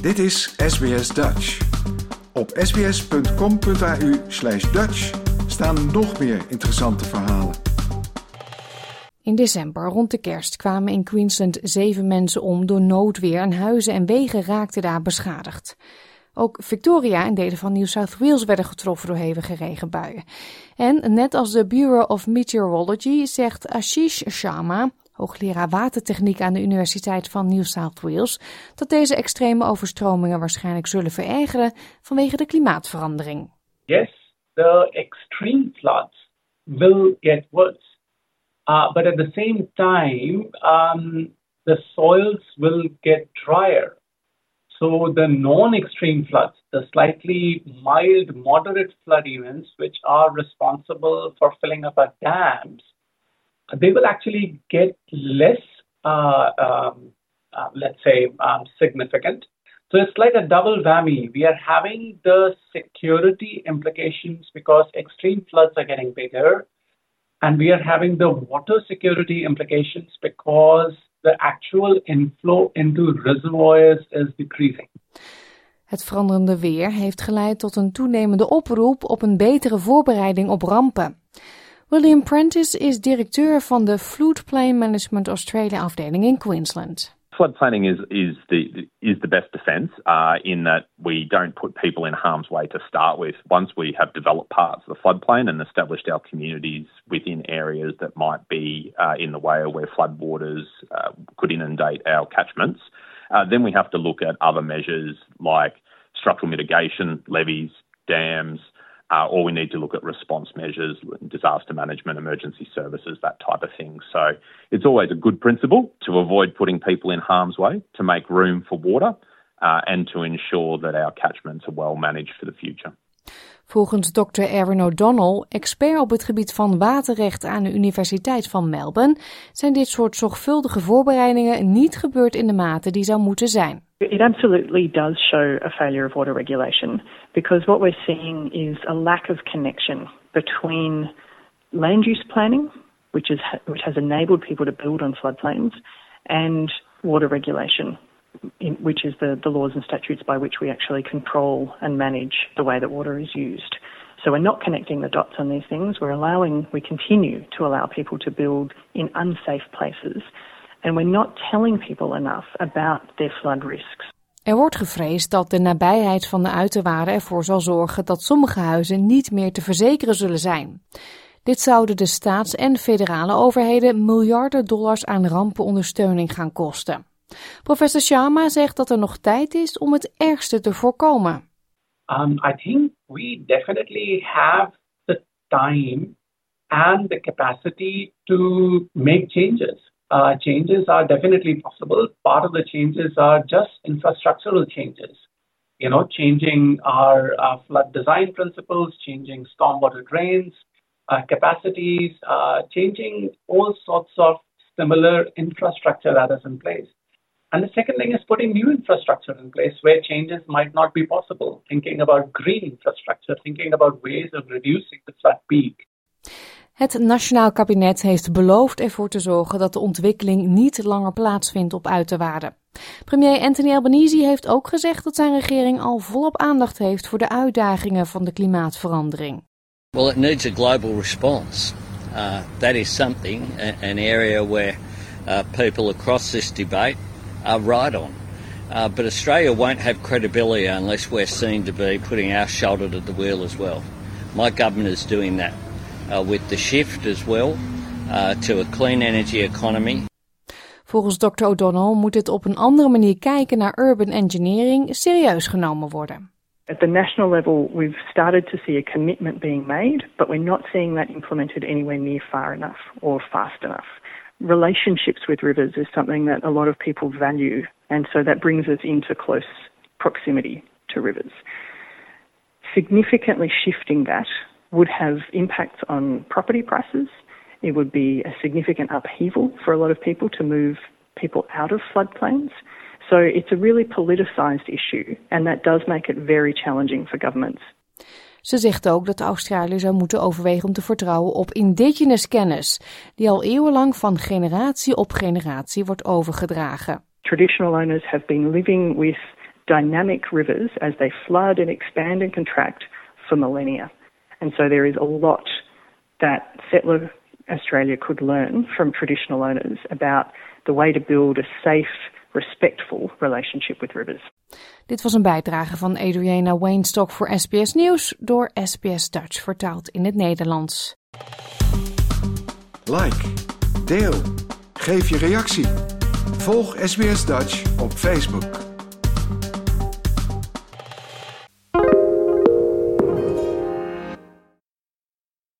Dit is SBS Dutch. Op sbs.com.au slash Dutch staan nog meer interessante verhalen. In december, rond de kerst, kwamen in Queensland zeven mensen om door noodweer en huizen en wegen raakten daar beschadigd. Ook Victoria en delen van New South Wales werden getroffen door hevige regenbuien. En net als de Bureau of Meteorology zegt Ashish Sharma, hoogleraar watertechniek aan de Universiteit van New South Wales, dat deze extreme overstromingen waarschijnlijk zullen verergeren vanwege de klimaatverandering. Yes, the extreme floods will get worse. Uh, but at the same time, um, the soils will get drier. So the non-extreme floods, the slightly mild, moderate flood events, which are responsible for filling up our dams, they will actually get less, uh, um, uh, let's say, um, significant. So it's like a double whammy. We are having the security implications because extreme floods are getting bigger, and we are having the water security implications because the actual inflow into reservoirs is decreasing. Het veranderende weer heeft geleid tot een toenemende oproep op een betere voorbereiding op rampen. William Prentice is directeur van de Floodplain Management Australia afdeling in Queensland. Flood planning is is the is the best defence uh, in that we don't put people in harm's way to start with. Once we have developed parts of the floodplain and established our communities within areas that might be uh, in the way of where floodwaters uh, could inundate our catchments, uh, then we have to look at other measures like structural mitigation, levees, dams, uh, or we need to look at response measures, disaster management, emergency services, that type of thing. So it's always a good principle to avoid putting people in harm's way, to make room for water, uh, and to ensure that our catchments are well managed for the future. Volgens Dr. Aaron O'Donnell, expert op het gebied van waterrecht aan de Universiteit van Melbourne, zijn dit soort zorgvuldige voorbereidingen niet gebeurd in de mate die zou moeten zijn. It absolutely does show a failure of water regulation because what we're seeing is a lack of connection between land use planning, which, is, which has enabled people to build on floodplains, and water regulation, in, which is the, the laws and statutes by which we actually control and manage the way that water is used. So we're not connecting the dots on these things. We're allowing, we continue to allow people to build in unsafe places. And we're not telling people enough about their flood risks. Er wordt gevreesd dat de nabijheid van de uiterwaarden ervoor zal zorgen dat sommige huizen niet meer te verzekeren zullen zijn. Dit zouden de staats- en federale overheden miljarden dollars aan rampenondersteuning gaan kosten. Professor Sharma zegt dat er nog tijd is om het ergste te voorkomen. Um, I think we definitely have the time and the capacity to make changes. Uh, changes are definitely possible. Part of the changes are just infrastructural changes. You know, changing our uh, flood design principles, changing stormwater drains, uh, capacities, uh, changing all sorts of similar infrastructure that is in place. And the second thing is putting new infrastructure in place where changes might not be possible. Thinking about green infrastructure, thinking about ways of reducing the flood peak. Het Nationaal Kabinet heeft beloofd ervoor te zorgen dat de ontwikkeling niet langer plaatsvindt op uiterwaarden. Premier Anthony Albanese heeft ook gezegd dat zijn regering al volop aandacht heeft voor de uitdagingen van de klimaatverandering. Well, it needs a global response. Uh, that is something, an area where uh, people across this debate are right on. Uh, but Australia won't have credibility unless we're seen to be putting our shoulder to the wheel as well. My government is doing that uh, with the shift as well uh, to a clean energy economy. Volgens Dr. O'Donnell moet het op een andere manier kijken naar urban engineering serieus genomen worden. At the national level, we've started to see a commitment being made, but we're not seeing that implemented anywhere near far enough or fast enough. Relationships with rivers is something that a lot of people value, and so that brings us into close proximity to rivers. Significantly shifting that would have impacts on property prices. It would be a significant upheaval for a lot of people to move people out of floodplains. So it's a really politicized issue, and that does make it very challenging for governments. Ze zegt ook dat Australië zou moeten overwegen om te vertrouwen op indigenous kennis, die al eeuwenlang van generatie op generatie wordt overgedragen. Traditional owners have been living with dynamic rivers as they flood and expand and contract for millennia. And so there is a lot that settler Australia could learn from traditional owners about the way to build a safe, respectful relationship with rivers. Dit was een bijdrage van Adriana Weinstock voor SBS Nieuws door SBS Dutch vertaald in het Nederlands. Like, deel, geef je reactie. Volg SBS Dutch op Facebook.